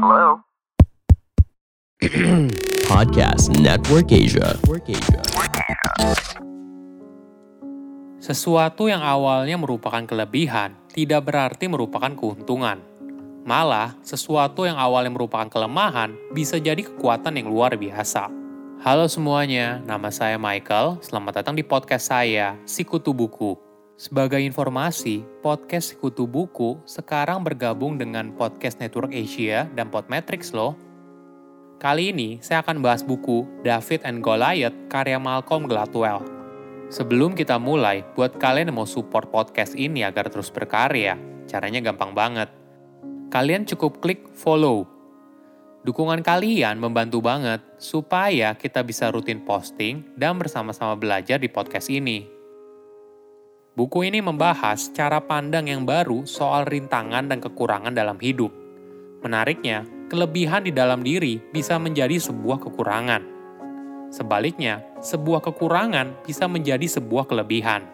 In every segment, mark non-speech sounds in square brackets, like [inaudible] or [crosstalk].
Hello? [clears throat] Podcast Network Asia. Sesuatu yang awalnya merupakan kelebihan tidak berarti merupakan keuntungan. Malah, sesuatu yang awalnya merupakan kelemahan bisa jadi kekuatan yang luar biasa. Halo semuanya, nama saya Michael. Selamat datang di podcast saya, Sikutu Buku. Sebagai informasi, podcast Sekutu Buku sekarang bergabung dengan Podcast Network Asia dan Podmetrics loh. Kali ini saya akan bahas buku David and Goliath karya Malcolm Gladwell. Sebelum kita mulai, buat kalian yang mau support podcast ini agar terus berkarya, caranya gampang banget. Kalian cukup klik follow. Dukungan kalian membantu banget supaya kita bisa rutin posting dan bersama-sama belajar di podcast ini. Buku ini membahas cara pandang yang baru soal rintangan dan kekurangan dalam hidup. Menariknya, kelebihan di dalam diri bisa menjadi sebuah kekurangan. Sebaliknya, sebuah kekurangan bisa menjadi sebuah kelebihan.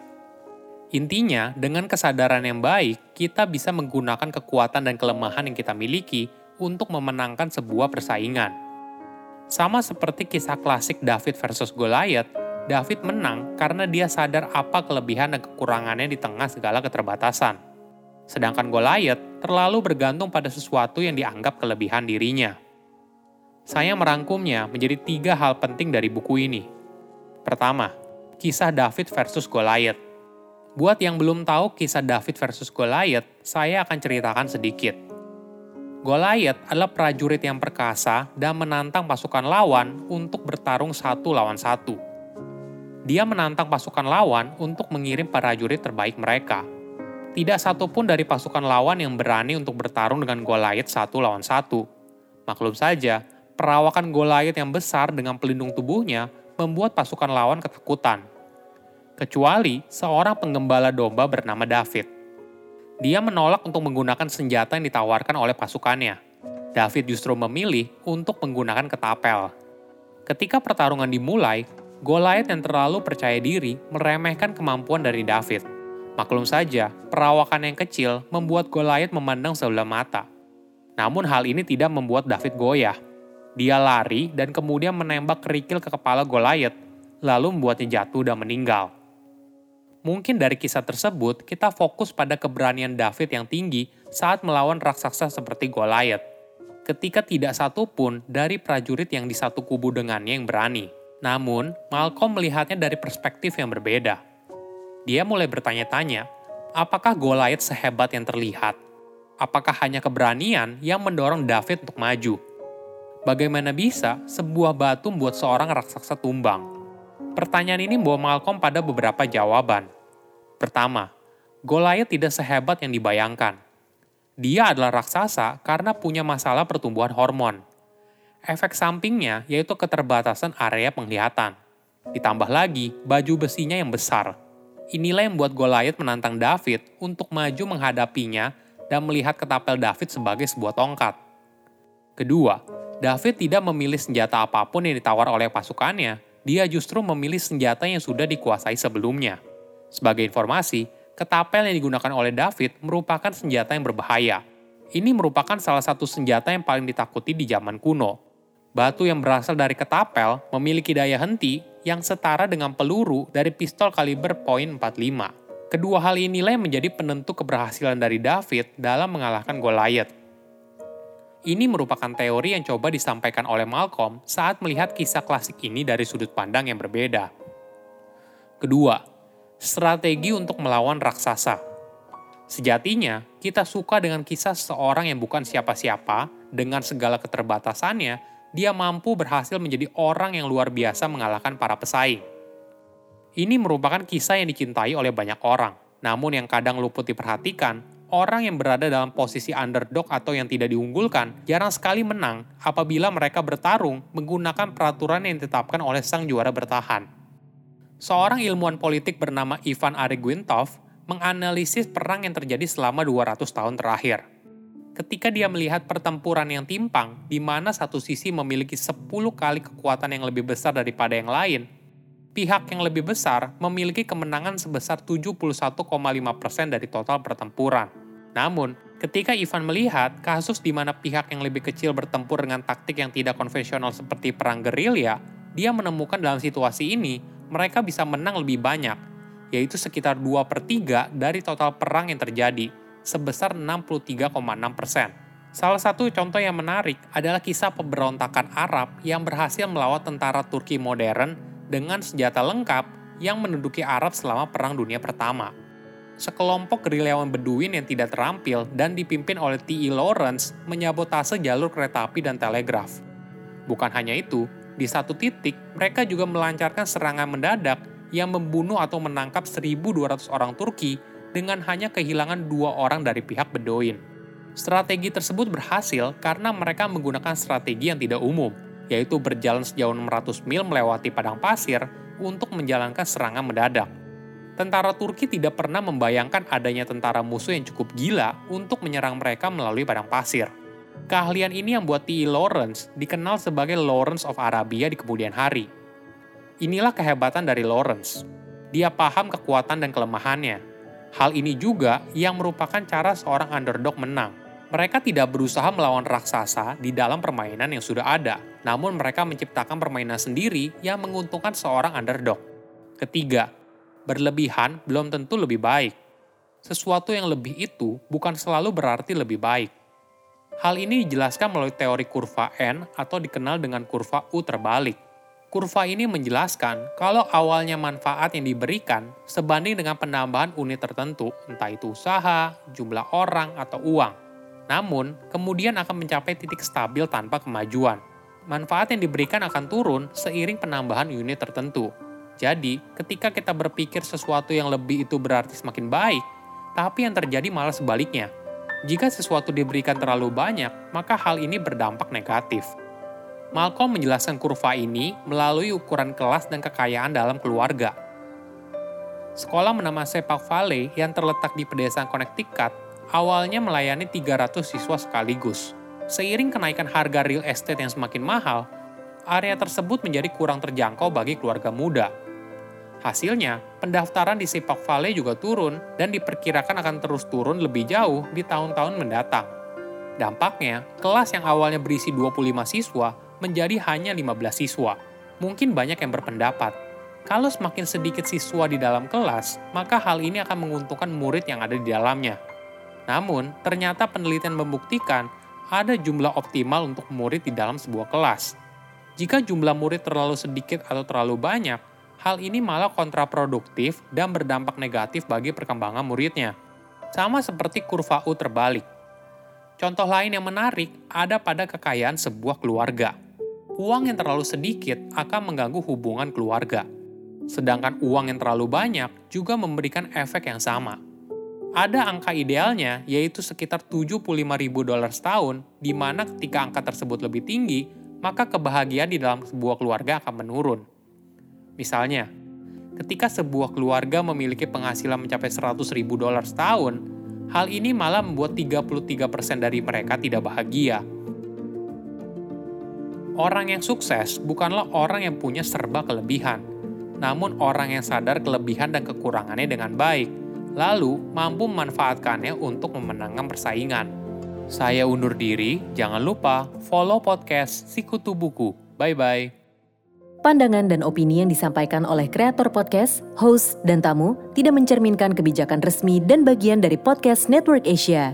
Intinya, dengan kesadaran yang baik, kita bisa menggunakan kekuatan dan kelemahan yang kita miliki untuk memenangkan sebuah persaingan. Sama seperti kisah klasik David versus Goliath, David menang karena dia sadar apa kelebihan dan kekurangannya di tengah segala keterbatasan. Sedangkan Goliath terlalu bergantung pada sesuatu yang dianggap kelebihan dirinya. Saya merangkumnya menjadi tiga hal penting dari buku ini. Pertama, kisah David versus Goliath. Buat yang belum tahu kisah David versus Goliath, saya akan ceritakan sedikit. Goliath adalah prajurit yang perkasa dan menantang pasukan lawan untuk bertarung satu lawan satu dia menantang pasukan lawan untuk mengirim para prajurit terbaik mereka. Tidak satupun dari pasukan lawan yang berani untuk bertarung dengan Goliath satu lawan satu. Maklum saja, perawakan Goliath yang besar dengan pelindung tubuhnya membuat pasukan lawan ketakutan. Kecuali seorang penggembala domba bernama David. Dia menolak untuk menggunakan senjata yang ditawarkan oleh pasukannya. David justru memilih untuk menggunakan ketapel. Ketika pertarungan dimulai, Goliath yang terlalu percaya diri meremehkan kemampuan dari David. Maklum saja, perawakan yang kecil membuat Goliath memandang sebelah mata. Namun hal ini tidak membuat David goyah. Dia lari dan kemudian menembak kerikil ke kepala Goliath, lalu membuatnya jatuh dan meninggal. Mungkin dari kisah tersebut, kita fokus pada keberanian David yang tinggi saat melawan raksasa seperti Goliath. Ketika tidak satu pun dari prajurit yang di satu kubu dengannya yang berani. Namun, Malcolm melihatnya dari perspektif yang berbeda. Dia mulai bertanya-tanya, apakah Goliath sehebat yang terlihat? Apakah hanya keberanian yang mendorong David untuk maju? Bagaimana bisa sebuah batu membuat seorang raksasa tumbang? Pertanyaan ini membawa Malcolm pada beberapa jawaban. Pertama, Goliath tidak sehebat yang dibayangkan. Dia adalah raksasa karena punya masalah pertumbuhan hormon efek sampingnya yaitu keterbatasan area penglihatan. Ditambah lagi, baju besinya yang besar. Inilah yang membuat Goliath menantang David untuk maju menghadapinya dan melihat ketapel David sebagai sebuah tongkat. Kedua, David tidak memilih senjata apa pun yang ditawar oleh pasukannya, dia justru memilih senjata yang sudah dikuasai sebelumnya. Sebagai informasi, ketapel yang digunakan oleh David merupakan senjata yang berbahaya. Ini merupakan salah satu senjata yang paling ditakuti di zaman kuno, Batu yang berasal dari ketapel memiliki daya henti yang setara dengan peluru dari pistol kaliber .45. Kedua hal inilah yang menjadi penentu keberhasilan dari David dalam mengalahkan Goliath. Ini merupakan teori yang coba disampaikan oleh Malcolm saat melihat kisah klasik ini dari sudut pandang yang berbeda. Kedua, strategi untuk melawan raksasa. Sejatinya, kita suka dengan kisah seseorang yang bukan siapa-siapa dengan segala keterbatasannya dia mampu berhasil menjadi orang yang luar biasa mengalahkan para pesaing. Ini merupakan kisah yang dicintai oleh banyak orang, namun yang kadang luput diperhatikan, orang yang berada dalam posisi underdog atau yang tidak diunggulkan jarang sekali menang apabila mereka bertarung menggunakan peraturan yang ditetapkan oleh sang juara bertahan. Seorang ilmuwan politik bernama Ivan Aregwintov menganalisis perang yang terjadi selama 200 tahun terakhir ketika dia melihat pertempuran yang timpang, di mana satu sisi memiliki 10 kali kekuatan yang lebih besar daripada yang lain, pihak yang lebih besar memiliki kemenangan sebesar 71,5% dari total pertempuran. Namun, ketika Ivan melihat kasus di mana pihak yang lebih kecil bertempur dengan taktik yang tidak konvensional seperti perang gerilya, dia menemukan dalam situasi ini mereka bisa menang lebih banyak, yaitu sekitar 2 per 3 dari total perang yang terjadi, sebesar 63,6 persen. Salah satu contoh yang menarik adalah kisah pemberontakan Arab yang berhasil melawan tentara Turki modern dengan senjata lengkap yang menduduki Arab selama Perang Dunia Pertama sekelompok gerilyawan Beduin yang tidak terampil dan dipimpin oleh T.E. Lawrence menyabotase jalur kereta api dan telegraf. Bukan hanya itu, di satu titik mereka juga melancarkan serangan mendadak yang membunuh atau menangkap 1.200 orang Turki dengan hanya kehilangan dua orang dari pihak Beduin. Strategi tersebut berhasil karena mereka menggunakan strategi yang tidak umum, yaitu berjalan sejauh 600 mil melewati padang pasir untuk menjalankan serangan mendadak tentara Turki tidak pernah membayangkan adanya tentara musuh yang cukup gila untuk menyerang mereka melalui padang pasir. Keahlian ini yang buat T.E. Lawrence dikenal sebagai Lawrence of Arabia di kemudian hari. Inilah kehebatan dari Lawrence. Dia paham kekuatan dan kelemahannya. Hal ini juga yang merupakan cara seorang underdog menang. Mereka tidak berusaha melawan raksasa di dalam permainan yang sudah ada, namun mereka menciptakan permainan sendiri yang menguntungkan seorang underdog. Ketiga, berlebihan belum tentu lebih baik. Sesuatu yang lebih itu bukan selalu berarti lebih baik. Hal ini dijelaskan melalui teori kurva N atau dikenal dengan kurva U terbalik. Kurva ini menjelaskan kalau awalnya manfaat yang diberikan sebanding dengan penambahan unit tertentu, entah itu usaha, jumlah orang, atau uang. Namun, kemudian akan mencapai titik stabil tanpa kemajuan. Manfaat yang diberikan akan turun seiring penambahan unit tertentu, jadi, ketika kita berpikir sesuatu yang lebih itu berarti semakin baik, tapi yang terjadi malah sebaliknya. Jika sesuatu diberikan terlalu banyak, maka hal ini berdampak negatif. Malcolm menjelaskan kurva ini melalui ukuran kelas dan kekayaan dalam keluarga. Sekolah menama Sepak Valley yang terletak di pedesaan Connecticut awalnya melayani 300 siswa sekaligus. Seiring kenaikan harga real estate yang semakin mahal, area tersebut menjadi kurang terjangkau bagi keluarga muda Hasilnya, pendaftaran di Sipak Valley juga turun dan diperkirakan akan terus turun lebih jauh di tahun-tahun mendatang. Dampaknya, kelas yang awalnya berisi 25 siswa menjadi hanya 15 siswa. Mungkin banyak yang berpendapat, kalau semakin sedikit siswa di dalam kelas, maka hal ini akan menguntungkan murid yang ada di dalamnya. Namun, ternyata penelitian membuktikan ada jumlah optimal untuk murid di dalam sebuah kelas. Jika jumlah murid terlalu sedikit atau terlalu banyak, hal ini malah kontraproduktif dan berdampak negatif bagi perkembangan muridnya. Sama seperti kurva U terbalik. Contoh lain yang menarik ada pada kekayaan sebuah keluarga. Uang yang terlalu sedikit akan mengganggu hubungan keluarga. Sedangkan uang yang terlalu banyak juga memberikan efek yang sama. Ada angka idealnya yaitu sekitar 75 ribu dolar setahun, di mana ketika angka tersebut lebih tinggi, maka kebahagiaan di dalam sebuah keluarga akan menurun. Misalnya, ketika sebuah keluarga memiliki penghasilan mencapai 100 ribu dolar setahun, hal ini malah membuat 33% dari mereka tidak bahagia. Orang yang sukses bukanlah orang yang punya serba kelebihan, namun orang yang sadar kelebihan dan kekurangannya dengan baik, lalu mampu memanfaatkannya untuk memenangkan persaingan. Saya undur diri, jangan lupa follow podcast Sikutu Buku. Bye-bye. Pandangan dan opini yang disampaikan oleh kreator podcast, host, dan tamu tidak mencerminkan kebijakan resmi dan bagian dari podcast Network Asia.